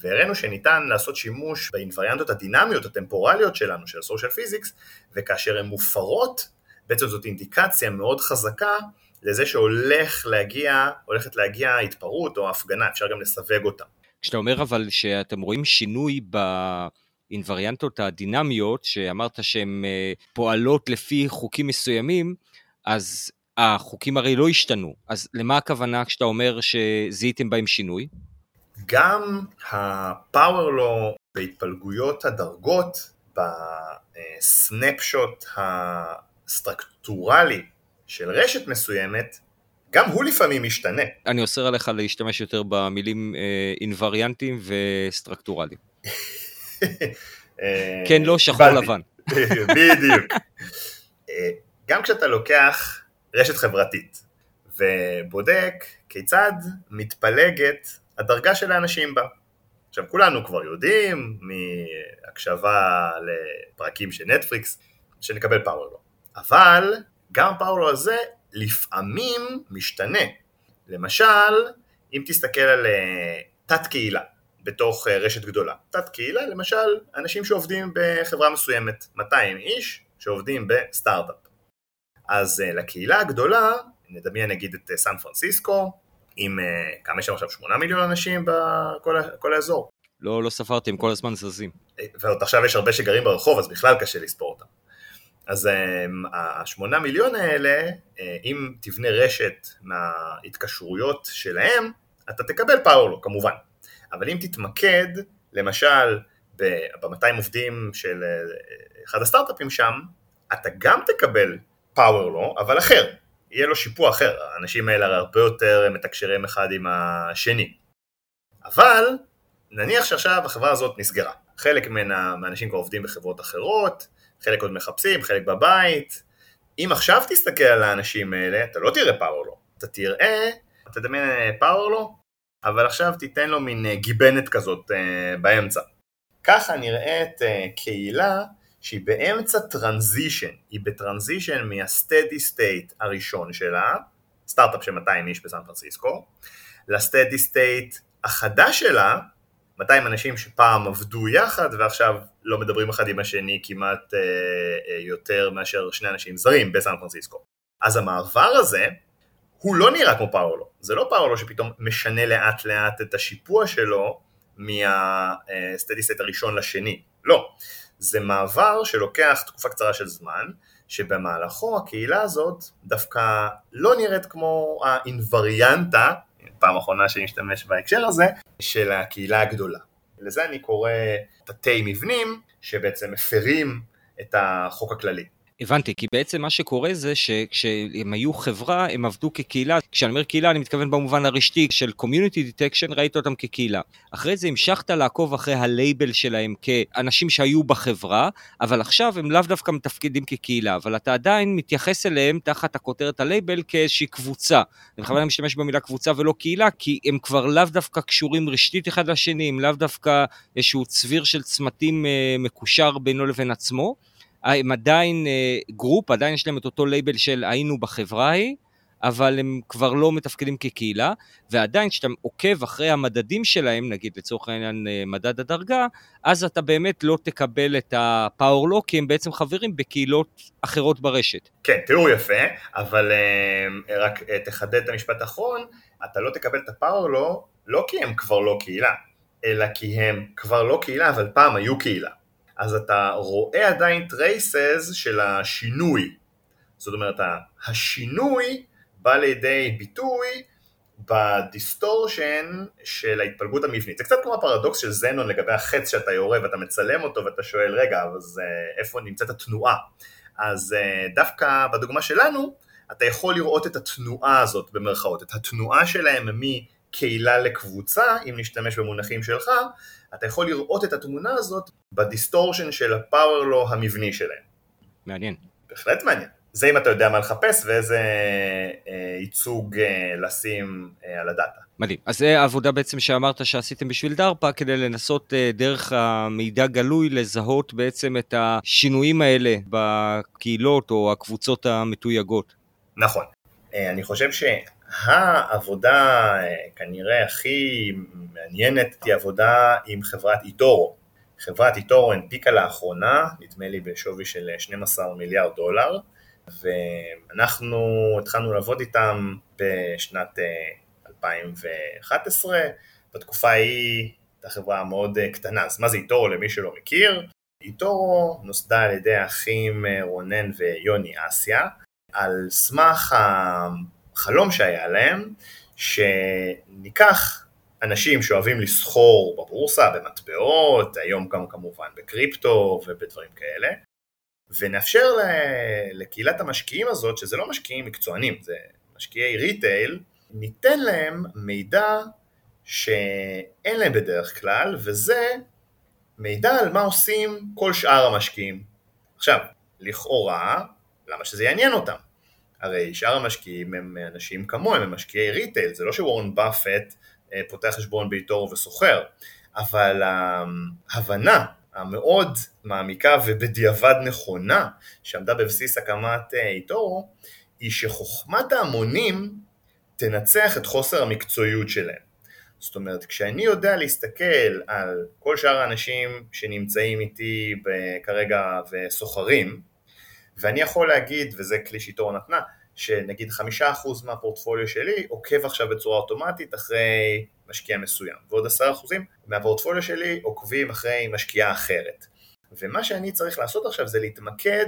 Speaker 3: והראינו שניתן לעשות שימוש באינווריאנטות הדינמיות הטמפורליות שלנו, של ה-social physics, וכאשר הן מופרות, בעצם זאת אינדיקציה מאוד חזקה לזה שהולך להגיע, הולכת להגיע התפרעות או הפגנה, אפשר גם לסווג אותה.
Speaker 1: כשאתה אומר אבל שאתם רואים שינוי ב... האינווריאנטות הדינמיות, שאמרת שהן אה, פועלות לפי חוקים מסוימים, אז החוקים הרי לא השתנו. אז למה הכוונה כשאתה אומר שזיהיתם בהם שינוי?
Speaker 3: גם ה-power law בהתפלגויות הדרגות, בסנפשוט הסטרקטורלי של רשת מסוימת, גם הוא לפעמים משתנה.
Speaker 1: אני אוסר עליך להשתמש יותר במילים אה, אינווריאנטים וסטרקטורליים. *laughs* כן, לא, שחור לבן. *laughs*
Speaker 3: בדיוק. אה, גם כשאתה לוקח רשת חברתית ובודק כיצד מתפלגת הדרגה של האנשים בה. עכשיו כולנו כבר יודעים מהקשבה לפרקים של נטפליקס שנקבל פאוורלו, אבל גם הפאוורלו הזה לפעמים משתנה. למשל, אם תסתכל על אה, תת קהילה, בתוך אה, רשת גדולה. תת קהילה, למשל, אנשים שעובדים בחברה מסוימת, 200 איש שעובדים בסטארט-אפ. אז אה, לקהילה הגדולה, נדמיין נגיד את אה, סן פרנסיסקו, עם כמה יש שם עכשיו? 8 מיליון אנשים בכל האזור.
Speaker 1: לא, לא ספרתי, הם כל הזמן זזים.
Speaker 3: ועוד עכשיו יש הרבה שגרים ברחוב, אז בכלל קשה לספור אותם. אז השמונה מיליון האלה, אם תבנה רשת מההתקשרויות שלהם, אתה תקבל פאורלו כמובן. אבל אם תתמקד, למשל, ב-200 עובדים של אה, אחד הסטארט-אפים שם, אתה גם תקבל פאוור לו, אבל אחר, יהיה לו שיפוע אחר, האנשים האלה הרבה יותר מתקשרים אחד עם השני. אבל נניח שעכשיו החברה הזאת נסגרה, חלק מהאנשים כבר עובדים בחברות אחרות, חלק עוד מחפשים, חלק בבית, אם עכשיו תסתכל על האנשים האלה, אתה לא תראה פאוור לו, אתה תראה, אתה תדמיין פאוור לו, אבל עכשיו תיתן לו מין אה, גיבנת כזאת אה, באמצע. ככה נראית אה, קהילה שהיא באמצע transition, היא ב-transition מה-steady state הראשון שלה, סטארט-אפ של 200 איש בסן פרנסיסקו, ל-steady state החדש שלה, 200 אנשים שפעם עבדו יחד ועכשיו לא מדברים אחד עם השני כמעט אה, יותר מאשר שני אנשים זרים בסן פרנסיסקו. אז המעבר הזה הוא לא נראה כמו power law, זה לא power law שפתאום משנה לאט לאט את השיפוע שלו מהסטדי סט הראשון לשני, לא, זה מעבר שלוקח תקופה קצרה של זמן, שבמהלכו הקהילה הזאת דווקא לא נראית כמו האינווריאנטה, פעם אחרונה שאני משתמש בהקשר הזה, של הקהילה הגדולה. לזה אני קורא תתי מבנים שבעצם מפרים את החוק הכללי.
Speaker 1: הבנתי, כי בעצם מה שקורה זה שכשהם היו חברה, הם עבדו כקהילה. כשאני אומר קהילה, אני מתכוון במובן הרשתי של Community Detection, ראית אותם כקהילה. אחרי זה המשכת לעקוב אחרי ה-label שלהם כאנשים שהיו בחברה, אבל עכשיו הם לאו דווקא מתפקדים כקהילה, אבל אתה עדיין מתייחס אליהם תחת הכותרת ה-label כאיזושהי קבוצה. אני בכוונה משתמש במילה קבוצה ולא קהילה, כי הם כבר לאו דווקא קשורים רשתית אחד לשני, הם לאו דווקא איזשהו צביר של צמתים אה, מקושר בינו לבין עצמו. הם עדיין group, עדיין יש להם את אותו לייבל של היינו בחברה ההיא, אבל הם כבר לא מתפקדים כקהילה, ועדיין כשאתה עוקב אחרי המדדים שלהם, נגיד לצורך העניין אה, מדד הדרגה, אז אתה באמת לא תקבל את ה-power law, כי הם בעצם חברים בקהילות אחרות ברשת.
Speaker 3: כן, תיאור יפה, אבל אה, רק אה, תחדד את המשפט האחרון, אתה לא תקבל את ה-power law, לא כי הם כבר לא קהילה, אלא כי הם כבר לא קהילה, אבל פעם היו קהילה. אז אתה רואה עדיין traces של השינוי. זאת אומרת, השינוי בא לידי ביטוי ב-distortion של ההתפלגות המבנית. זה קצת כמו הפרדוקס של זנון לגבי החץ שאתה יורה ואתה מצלם אותו ואתה שואל, רגע, אז uh, איפה נמצאת התנועה? אז uh, דווקא בדוגמה שלנו, אתה יכול לראות את התנועה הזאת במרכאות, את התנועה שלהם מקהילה לקבוצה, אם נשתמש במונחים שלך, אתה יכול לראות את התמונה הזאת ב-distortion של ה-power law המבני שלהם.
Speaker 1: מעניין.
Speaker 3: בהחלט מעניין. זה אם אתה יודע מה לחפש ואיזה אה, ייצוג אה, לשים אה, על הדאטה.
Speaker 1: מדהים. אז זה העבודה בעצם שאמרת שעשיתם בשביל דרפא, כדי לנסות אה, דרך המידע גלוי לזהות בעצם את השינויים האלה בקהילות או הקבוצות המתויגות.
Speaker 3: נכון. אה, אני חושב שהעבודה אה, כנראה הכי מעניינת היא עבודה עם חברת איטורו. חברת איטורו הנפיקה לאחרונה, נדמה לי בשווי של 12 מיליארד דולר, ואנחנו התחלנו לעבוד איתם בשנת 2011, אה, בתקופה ההיא הייתה חברה מאוד אה, קטנה, אז מה זה איטורו למי שלא מכיר? איטורו נוסדה על ידי האחים אה, רונן ויוני אסיה, על סמך החלום שהיה להם, שניקח אנשים שאוהבים לסחור בבורסה, במטבעות, היום גם כמובן בקריפטו ובדברים כאלה, ונאפשר לקהילת המשקיעים הזאת, שזה לא משקיעים מקצוענים, זה משקיעי retail, ניתן להם מידע שאין להם בדרך כלל, וזה מידע על מה עושים כל שאר המשקיעים. עכשיו, לכאורה, למה שזה יעניין אותם? הרי שאר המשקיעים הם אנשים כמוהם, הם משקיעי retail, זה לא שוורן באפט אה, פותח חשבון בעיתו וסוחר, אבל ההבנה המאוד מעמיקה ובדיעבד נכונה שעמדה בבסיס הקמת אה, איתורו היא שחוכמת ההמונים תנצח את חוסר המקצועיות שלהם. זאת אומרת, כשאני יודע להסתכל על כל שאר האנשים שנמצאים איתי כרגע וסוחרים, ואני יכול להגיד, וזה כלי שאיתורו נתנה, שנגיד חמישה אחוז מהפורטפוליו שלי עוקב עכשיו בצורה אוטומטית אחרי משקיע מסוים, ועוד עשרה אחוזים מהפורטפוליו שלי עוקבים אחרי משקיעה אחרת. ומה שאני צריך לעשות עכשיו זה להתמקד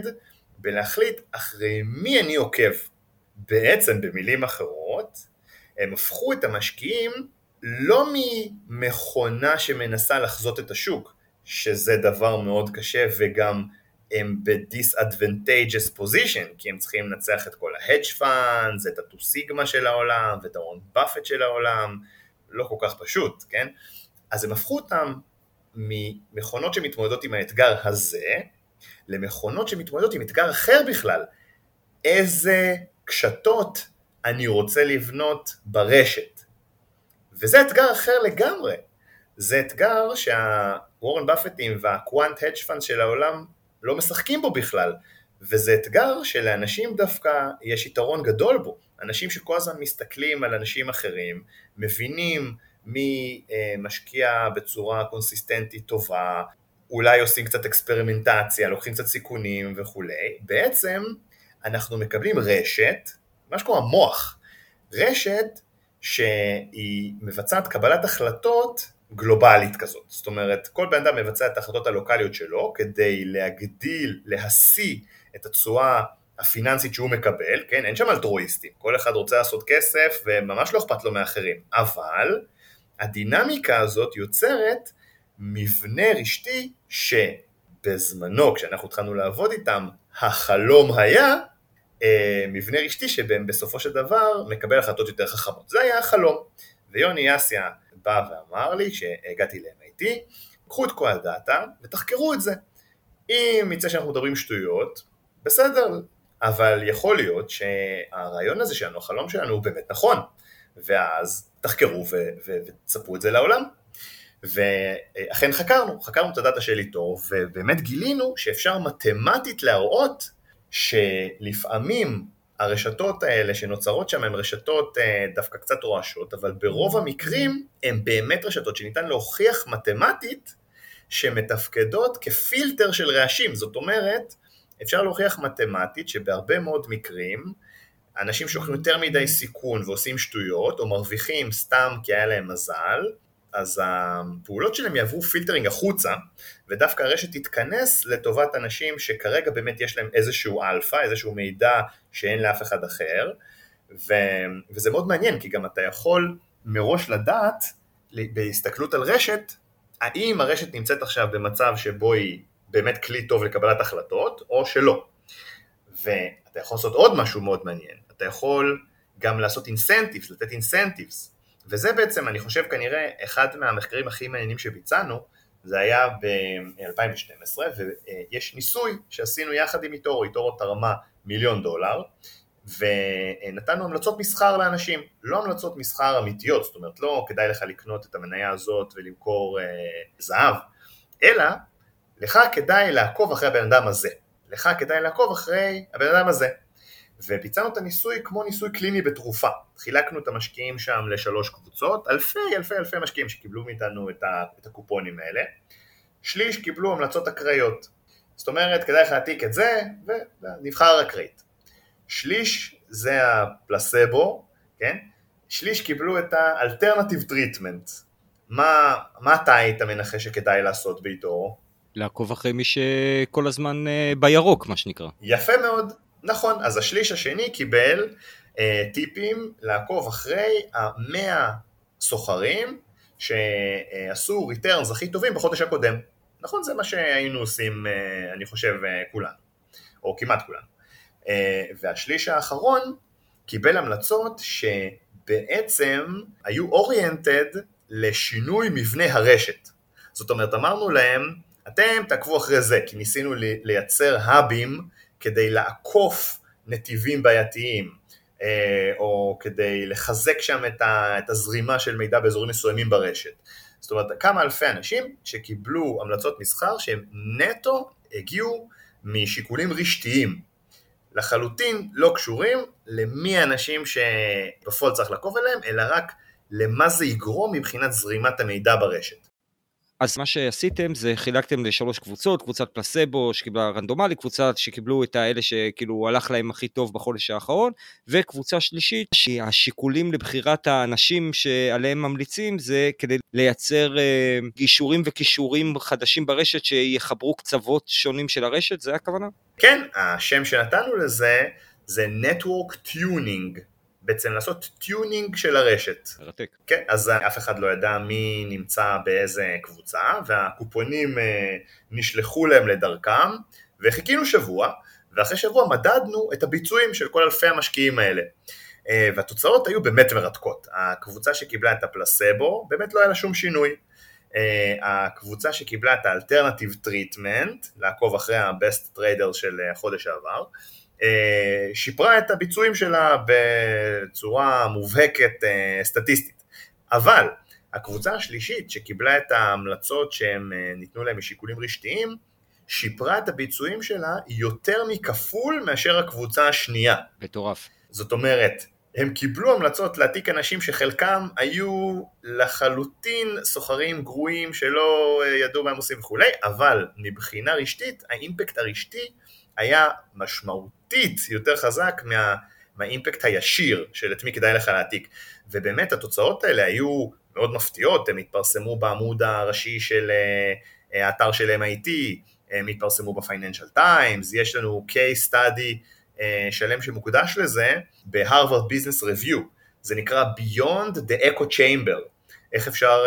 Speaker 3: בלהחליט אחרי מי אני עוקב. בעצם במילים אחרות, הם הפכו את המשקיעים לא ממכונה שמנסה לחזות את השוק, שזה דבר מאוד קשה וגם הם ב-disadvantageous position, כי הם צריכים לנצח את כל ה-hedge funds, את הטו סיגמה של העולם, ואת ההון באפט של העולם, לא כל כך פשוט, כן? אז הם הפכו אותם ממכונות שמתמודדות עם האתגר הזה, למכונות שמתמודדות עם אתגר אחר בכלל. איזה קשתות אני רוצה לבנות ברשת. וזה אתגר אחר לגמרי. זה אתגר שהוורן באפטים והקוואנט הדג' פאנס של העולם לא משחקים בו בכלל, וזה אתגר שלאנשים דווקא יש יתרון גדול בו. אנשים שכל הזמן מסתכלים על אנשים אחרים, מבינים מי אה, משקיע בצורה קונסיסטנטית טובה, אולי עושים קצת אקספרימנטציה, לוקחים קצת סיכונים וכולי, בעצם אנחנו מקבלים רשת, מה שקורה מוח, רשת שהיא מבצעת קבלת החלטות גלובלית כזאת. זאת אומרת, כל בן אדם מבצע את ההחלטות הלוקאליות שלו כדי להגדיל, להשיא את התשואה הפיננסית שהוא מקבל, כן, אין שם אלטרואיסטים, כל אחד רוצה לעשות כסף וממש לא אכפת לו מאחרים, אבל הדינמיקה הזאת יוצרת מבנה רשתי שבזמנו, כשאנחנו התחלנו לעבוד איתם, החלום היה אה, מבנה רשתי שבסופו של דבר מקבל החלטות יותר חכמות. זה היה החלום. ויוני אסיה בא ואמר לי, כשהגעתי ל-MIT, קחו את כל הדאטה ותחקרו את זה. אם יצא שאנחנו מדברים שטויות, בסדר, אבל יכול להיות שהרעיון הזה שלנו, החלום שלנו הוא באמת נכון, ואז תחקרו ותספרו את זה לעולם. ואכן חקרנו, חקרנו את הדאטה של איתו, ובאמת גילינו שאפשר מתמטית להראות שלפעמים הרשתות האלה שנוצרות שם הן רשתות אה, דווקא קצת רועשות, אבל ברוב המקרים הן באמת רשתות שניתן להוכיח מתמטית שמתפקדות כפילטר של רעשים. זאת אומרת, אפשר להוכיח מתמטית שבהרבה מאוד מקרים אנשים שלוקחים יותר מדי סיכון ועושים שטויות, או מרוויחים סתם כי היה להם מזל, אז הפעולות שלהם יעברו פילטרינג החוצה, ודווקא הרשת תתכנס לטובת אנשים שכרגע באמת יש להם איזשהו אלפא, איזשהו מידע שאין לאף אחד אחר, ו... וזה מאוד מעניין, כי גם אתה יכול מראש לדעת, בהסתכלות על רשת, האם הרשת נמצאת עכשיו במצב שבו היא באמת כלי טוב לקבלת החלטות, או שלא. ואתה יכול לעשות עוד משהו מאוד מעניין, אתה יכול גם לעשות incentives, לתת incentives, וזה בעצם, אני חושב, כנראה אחד מהמחקרים הכי מעניינים שביצענו, זה היה ב-2012, ויש ניסוי שעשינו יחד עם איתורו, איתורו תרמה מיליון דולר, ונתנו המלצות מסחר לאנשים, לא המלצות מסחר אמיתיות, זאת אומרת לא כדאי לך לקנות את המניה הזאת ולמכור אה, זהב, אלא לך כדאי לעקוב אחרי הבן אדם הזה, לך כדאי לעקוב אחרי הבן אדם הזה. וביצענו את הניסוי כמו ניסוי קליני בתרופה. חילקנו את המשקיעים שם לשלוש קבוצות, אלפי אלפי אלפי משקיעים שקיבלו מאיתנו את, ה, את הקופונים האלה. שליש קיבלו המלצות אקראיות. זאת אומרת, כדאי לך להעתיק את זה, ונבחר אקראית. שליש זה הפלסבו, כן? שליש קיבלו את ה alternative treatment. מה, מה אתה היית מנחש שכדאי לעשות ב eToro?
Speaker 1: לעקוב אחרי מי שכל הזמן אה, בירוק, מה שנקרא.
Speaker 3: יפה מאוד. נכון, אז השליש השני קיבל אה, טיפים לעקוב אחרי המאה סוחרים שעשו ריטרנס הכי טובים בחודש הקודם. נכון, זה מה שהיינו עושים, אה, אני חושב, אה, כולנו, או כמעט כולנו. אה, והשליש האחרון קיבל המלצות שבעצם היו אוריינטד לשינוי מבנה הרשת. זאת אומרת, אמרנו להם, אתם תעקבו אחרי זה, כי ניסינו לייצר האבים כדי לעקוף נתיבים בעייתיים, אה, או כדי לחזק שם את הזרימה של מידע באזורים מסוימים ברשת. זאת אומרת, כמה אלפי אנשים שקיבלו המלצות מסחר שהם נטו הגיעו משיקולים רשתיים, לחלוטין לא קשורים למי האנשים שבפועל צריך לעקוב אליהם, אלא רק למה זה יגרום מבחינת זרימת המידע ברשת.
Speaker 1: אז מה שעשיתם זה חילקתם לשלוש קבוצות, קבוצת פלסבו שקיבלה רנדומלי, קבוצה שקיבלו את האלה שכאילו הלך להם הכי טוב בחודש האחרון, וקבוצה שלישית שהשיקולים לבחירת האנשים שעליהם ממליצים זה כדי לייצר אה, גישורים וקישורים חדשים ברשת שיחברו קצוות שונים של הרשת, זה הכוונה?
Speaker 3: כן, השם שנתנו לזה זה Network Tuning. בעצם לעשות tuning של הרשת.
Speaker 1: מרתק.
Speaker 3: כן, אז אף אחד לא ידע מי נמצא באיזה קבוצה, והקופונים אה, נשלחו להם לדרכם, וחיכינו שבוע, ואחרי שבוע מדדנו את הביצועים של כל אלפי המשקיעים האלה. אה, והתוצאות היו באמת מרתקות. הקבוצה שקיבלה את הפלסבו, באמת לא היה לה שום שינוי. אה, הקבוצה שקיבלה את ה alternative treatment, לעקוב אחרי ה-best trader של החודש העבר, אה, שיפרה את הביצועים שלה בצורה מובהקת אה, סטטיסטית. אבל הקבוצה השלישית שקיבלה את ההמלצות שהם אה, ניתנו להם משיקולים רשתיים, שיפרה את הביצועים שלה יותר מכפול מאשר הקבוצה השנייה.
Speaker 1: מטורף.
Speaker 3: זאת אומרת, הם קיבלו המלצות להעתיק אנשים שחלקם היו לחלוטין סוחרים גרועים שלא ידעו מה הם עושים וכולי, אבל מבחינה רשתית, האימפקט הרשתי היה משמעותית יותר חזק מה, מהאימפקט הישיר של את מי כדאי לך להעתיק. ובאמת התוצאות האלה היו מאוד מפתיעות, הם התפרסמו בעמוד הראשי של uh, האתר של MIT, הם התפרסמו ב Financial Times, יש לנו case study uh, שלם שמוקדש לזה ב Harvard Business Review, זה נקרא Beyond the Echo Chamber, איך אפשר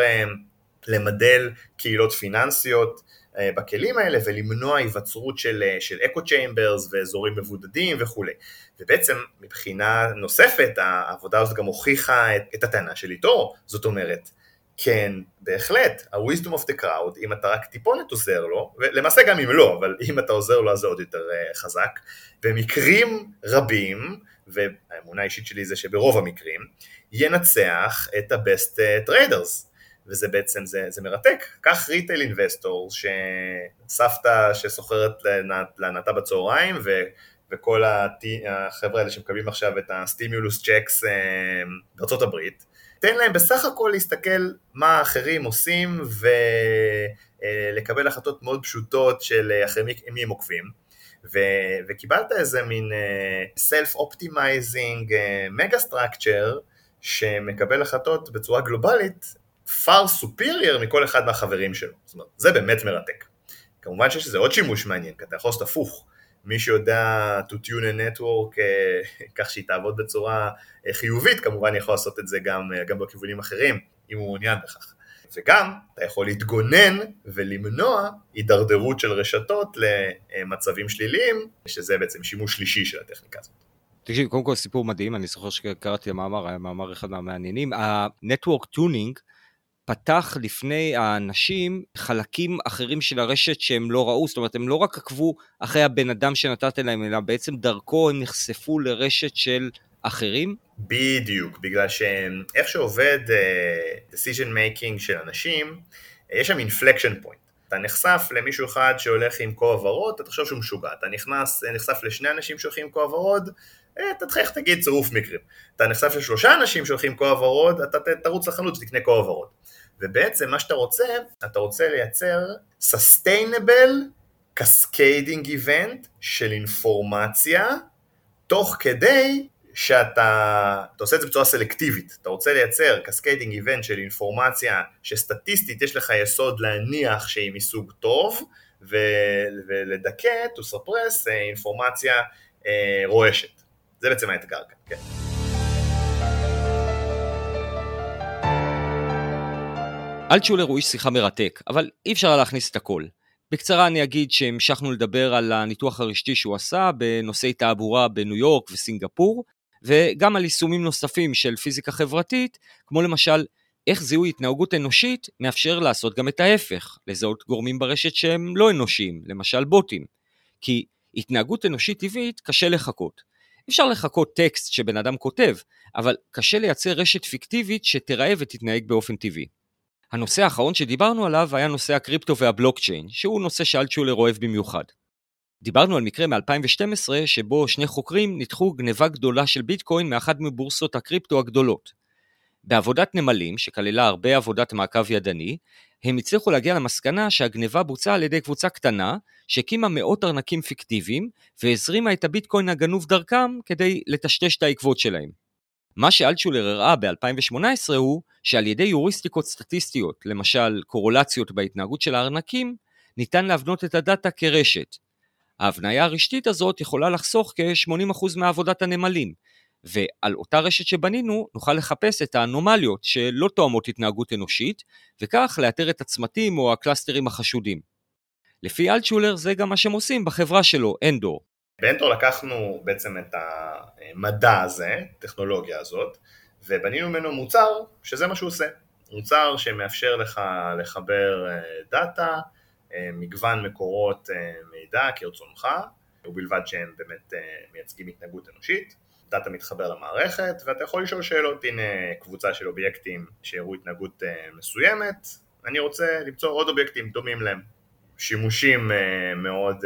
Speaker 3: למדל קהילות פיננסיות אה, בכלים האלה ולמנוע היווצרות של, אה, של echo chambers ואזורים מבודדים וכולי. ובעצם מבחינה נוספת העבודה הזאת גם הוכיחה את, את הטענה של eToro, זאת אומרת, כן, בהחלט, ה-wisdom of the crowd, אם אתה רק טיפונת עוזר לו, ולמעשה גם אם לא, אבל אם אתה עוזר לו אז זה עוד יותר uh, חזק, במקרים רבים, והאמונה האישית שלי זה שברוב המקרים, ינצח את ה-best traders. וזה בעצם, זה, זה מרתק. קח retail investor, שסבתא שסוחרת להנאתה בצהריים, וכל החבר'ה האלה שמקבלים עכשיו את ה stimulus checks בארצות הברית, תן להם בסך הכל להסתכל מה האחרים עושים ולקבל החלטות מאוד פשוטות של אחרי מי הם עוקבים. ו- וקיבלת איזה מין self-optimizing uh, structure שמקבל החלטות בצורה גלובלית far superior מכל אחד מהחברים שלו. זאת אומרת, זה באמת מרתק. כמובן שיש לזה עוד שימוש מעניין, כי אתה יכול לעשות הפוך. מי שיודע to tune a network uh, *laughs* כך שהיא תעבוד בצורה uh, חיובית, כמובן יכול לעשות את זה גם, uh, גם בכיוונים אחרים, אם הוא מעוניין בכך. וגם אתה יכול להתגונן ולמנוע הידרדרות של רשתות למצבים שליליים, שזה בעצם שימוש שלישי של הטכניקה הזאת.
Speaker 1: תקשיב, קודם כל סיפור מדהים, אני זוכר שקראתי המאמר, היה מאמר אחד מהמעניינים. ה-Network Tuning פתח לפני האנשים חלקים אחרים של הרשת שהם לא ראו, זאת אומרת, הם לא רק עקבו אחרי הבן אדם שנתת להם, אלא בעצם דרכו הם נחשפו לרשת של אחרים?
Speaker 3: בדיוק, בגלל שאיך שעובד uh, decision making של אנשים, יש שם inflection point. אתה נחשף למישהו אחד שהולך עם כובע ורוד, אתה תחשוב שהוא משוגע. אתה נכנס, נחשף לשני אנשים שהולכים עם כובע ורוד, אה, אתה תחייך תגיד צירוף מקרים. אתה נחשף לשלושה אנשים שהולכים כובע ורוד, אתה תרוץ לחנות ותקנה כובע ורוד. ובעצם מה שאתה רוצה, אתה רוצה לייצר sustainable cascading event של אינפורמציה, תוך כדי שאתה אתה עושה את זה בצורה סלקטיבית, אתה רוצה לייצר cascading event של אינפורמציה שסטטיסטית יש לך יסוד להניח שהיא מסוג טוב ו, ולדכא, to suppress, אה, אינפורמציה אה, רועשת. זה בעצם האתגר כאן, כן.
Speaker 1: אלטשולר הוא איש שיחה מרתק, אבל אי אפשר להכניס את הכל. בקצרה אני אגיד שהמשכנו לדבר על הניתוח הרשתי שהוא עשה בנושאי תעבורה בניו יורק וסינגפור, וגם על יישומים נוספים של פיזיקה חברתית, כמו למשל איך זיהוי התנהגות אנושית מאפשר לעשות גם את ההפך, לזהות גורמים ברשת שהם לא אנושיים, למשל בוטים. כי התנהגות אנושית טבעית קשה לחכות. אפשר לחכות טקסט שבן אדם כותב, אבל קשה לייצר רשת פיקטיבית שתיראה ותתנהג באופן טבעי. הנושא האחרון שדיברנו עליו היה נושא הקריפטו והבלוקצ'יין, שהוא נושא שאלטשולר אוהב במיוחד. דיברנו על מקרה מ-2012 שבו שני חוקרים ניתחו גניבה גדולה של ביטקוין מאחת מבורסות הקריפטו הגדולות. בעבודת נמלים, שכללה הרבה עבודת מעקב ידני, הם הצליחו להגיע למסקנה שהגניבה בוצעה על ידי קבוצה קטנה, שהקימה מאות ארנקים פיקטיביים, והזרימה את הביטקוין הגנוב דרכם כדי לטשטש את העקבות שלהם. מה שאלטשולר הראה ב-2018 הוא שעל ידי יוריסטיקות סטטיסטיות, למשל קורולציות בהתנהגות של הארנקים, ניתן להבנות את הדאטה כרשת, ההבניה הרשתית הזאת יכולה לחסוך כ-80% מעבודת הנמלים, ועל אותה רשת שבנינו נוכל לחפש את האנומליות שלא תואמות התנהגות אנושית, וכך לאתר את הצמתים או הקלאסטרים החשודים. לפי אלטשולר זה גם מה שהם עושים בחברה שלו, אנדור.
Speaker 3: באנדור לקחנו בעצם את המדע הזה, הטכנולוגיה הזאת, ובנינו ממנו מוצר שזה מה שהוא עושה. מוצר שמאפשר לך לחבר אה, דאטה, אה, מגוון מקורות אה, מידע כרצונך, ובלבד שהם באמת מייצגים התנהגות אנושית. דאטה מתחבר למערכת, ואתה יכול לשאול שאלות, הנה קבוצה של אובייקטים שהראו התנהגות מסוימת, אני רוצה למצוא עוד אובייקטים דומים להם. שימושים מאוד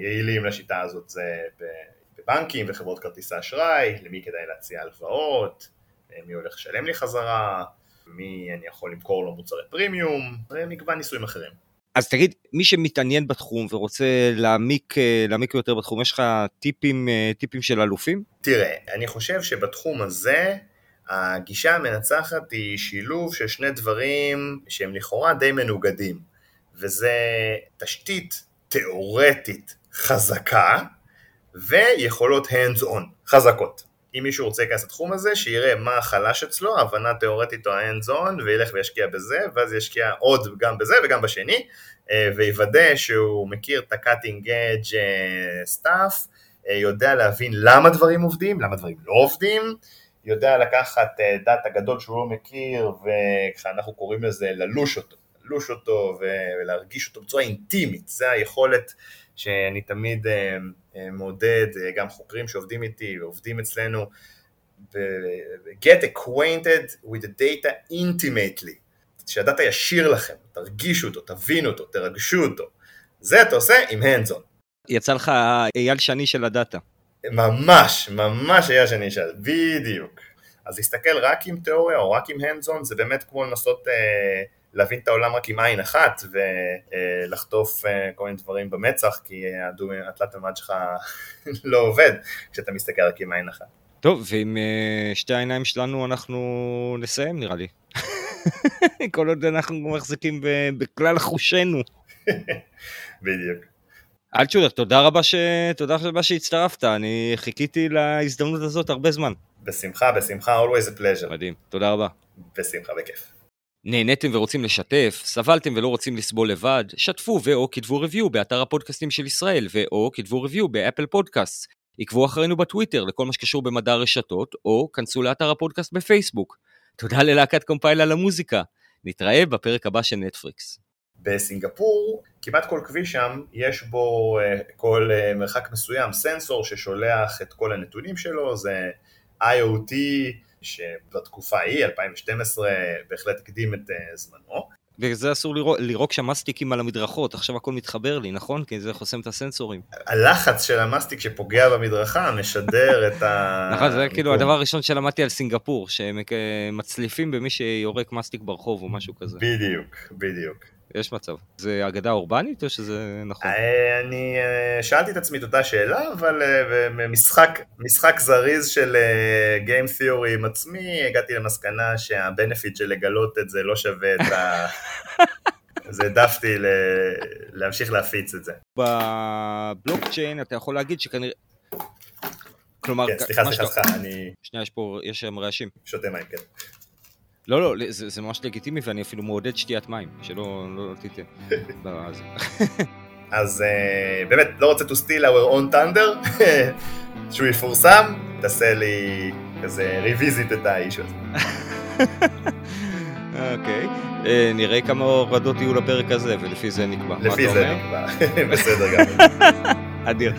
Speaker 3: יעילים לשיטה הזאת זה בבנקים וחברות כרטיסי אשראי, למי כדאי להציע הלוואות, מי הולך לשלם לי חזרה, מי אני יכול למכור לו מוצרי פרימיום, ומגוון ניסויים אחרים.
Speaker 1: אז תגיד, מי שמתעניין בתחום ורוצה להעמיק, אה, להעמיק יותר בתחום, יש לך טיפים, אה, טיפים של אלופים?
Speaker 3: תראה, אני חושב שבתחום הזה הגישה המנצחת היא שילוב של שני דברים שהם לכאורה די מנוגדים, וזה תשתית תיאורטית חזקה ויכולות hands on חזקות. אם מישהו רוצה להיכנס לתחום הזה, שיראה מה החלש אצלו, הבנה תיאורטית או ה-hands on, וילך וישקיע בזה, ואז ישקיע עוד גם בזה וגם בשני, אה, ויוודא שהוא מכיר את ה-cutting edge אה, stuff, אה, יודע להבין למה דברים עובדים, למה דברים לא עובדים, יודע לקחת דאטה גדול שהוא לא מכיר, ואנחנו קוראים לזה ללוש אותו, ללוש אותו ולהרגיש אותו בצורה אינטימית, זה היכולת שאני תמיד אה, מעודד אה, גם חוקרים שעובדים איתי ועובדים אצלנו, get acquainted with the data intimately, שהדאטה ישיר לכם, תרגישו אותו, תבינו אותו, תרגשו אותו, זה אתה עושה עם hands on.
Speaker 1: יצא לך אייל שני של הדאטה.
Speaker 3: ממש, ממש היה שאני אשאל, בדיוק. אז להסתכל רק עם תיאוריה או רק עם hands-on זה באמת כמו לנסות אה, להבין את העולם רק עם עין אחת ולחטוף אה, כל מיני דברים במצח כי התלת מימד שלך *laughs* לא עובד כשאתה מסתכל רק עם עין אחת.
Speaker 1: טוב, ועם אה, שתי העיניים שלנו אנחנו נסיים נראה לי. *laughs* כל עוד אנחנו מחזיקים בכלל חושנו. *laughs*
Speaker 3: בדיוק.
Speaker 1: אלצ'ולר, תודה רבה, ש... תודה רבה שהצטרפת, אני חיכיתי להזדמנות הזאת הרבה זמן.
Speaker 3: בשמחה, בשמחה, always a pleasure.
Speaker 1: מדהים, תודה רבה.
Speaker 3: בשמחה, בכיף.
Speaker 1: נהניתם ורוצים לשתף, סבלתם ולא רוצים לסבול לבד, שתפו ו/או כתבו review באתר הפודקאסטים של ישראל ו/או כתבו review ב Apple Podcast. עקבו אחרינו בטוויטר לכל מה שקשור במדע הרשתות, או כנסו לאתר הפודקאסט בפייסבוק. תודה ללהקת קומפייל על המוזיקה. נתראה בפרק הבא של נטפריקס.
Speaker 3: בסינגפור כמעט כל כביש שם יש בו אה, כל אה, מרחק מסוים סנסור ששולח את כל הנתונים שלו, זה IoT שבתקופה ההיא, 2012, בהחלט הקדים את אה, זמנו.
Speaker 1: בגלל זה אסור לירוק, לירוק שם מסטיקים על המדרכות, עכשיו הכל מתחבר לי, נכון? כי זה חוסם את הסנסורים.
Speaker 3: הלחץ של המסטיק שפוגע במדרכה משדר *laughs* את ה...
Speaker 1: נכון, זה כאילו הדבר הראשון שלמדתי על סינגפור, שהם מצליפים במי שיורק מסטיק ברחוב או משהו כזה.
Speaker 3: בדיוק, בדיוק.
Speaker 1: יש מצב. זה אגדה אורבנית או שזה נכון?
Speaker 3: אה, אני אה, שאלתי את עצמי את אותה שאלה, אבל אה, משחק, זריז של Game Theory עם עצמי, הגעתי למסקנה שהבנפיט של לגלות את זה לא שווה את ה... *laughs* אז העדפתי להמשיך להפיץ את זה.
Speaker 1: בבלוקצ'יין אתה יכול להגיד שכנראה...
Speaker 3: כלומר, כן, סליחה, סליחה, סליחה, אני...
Speaker 1: שנייה, יש פה, יש שם רעשים.
Speaker 3: שותה מים, כן.
Speaker 1: לא, לא, זה, זה ממש לגיטימי ואני אפילו מעודד שתיית מים, שלא לא, לא תיתן. *laughs*
Speaker 3: אז *laughs* uh, באמת, לא רוצה to steal our own thunder, *laughs* שהוא יפורסם, תעשה לי כזה revisit את האיש הזה.
Speaker 1: אוקיי, אה, נראה כמה הורדות יהיו לפרק הזה, ולפי זה נקבע.
Speaker 3: לפי זה נקבע, בסדר גמור.
Speaker 1: אדיר.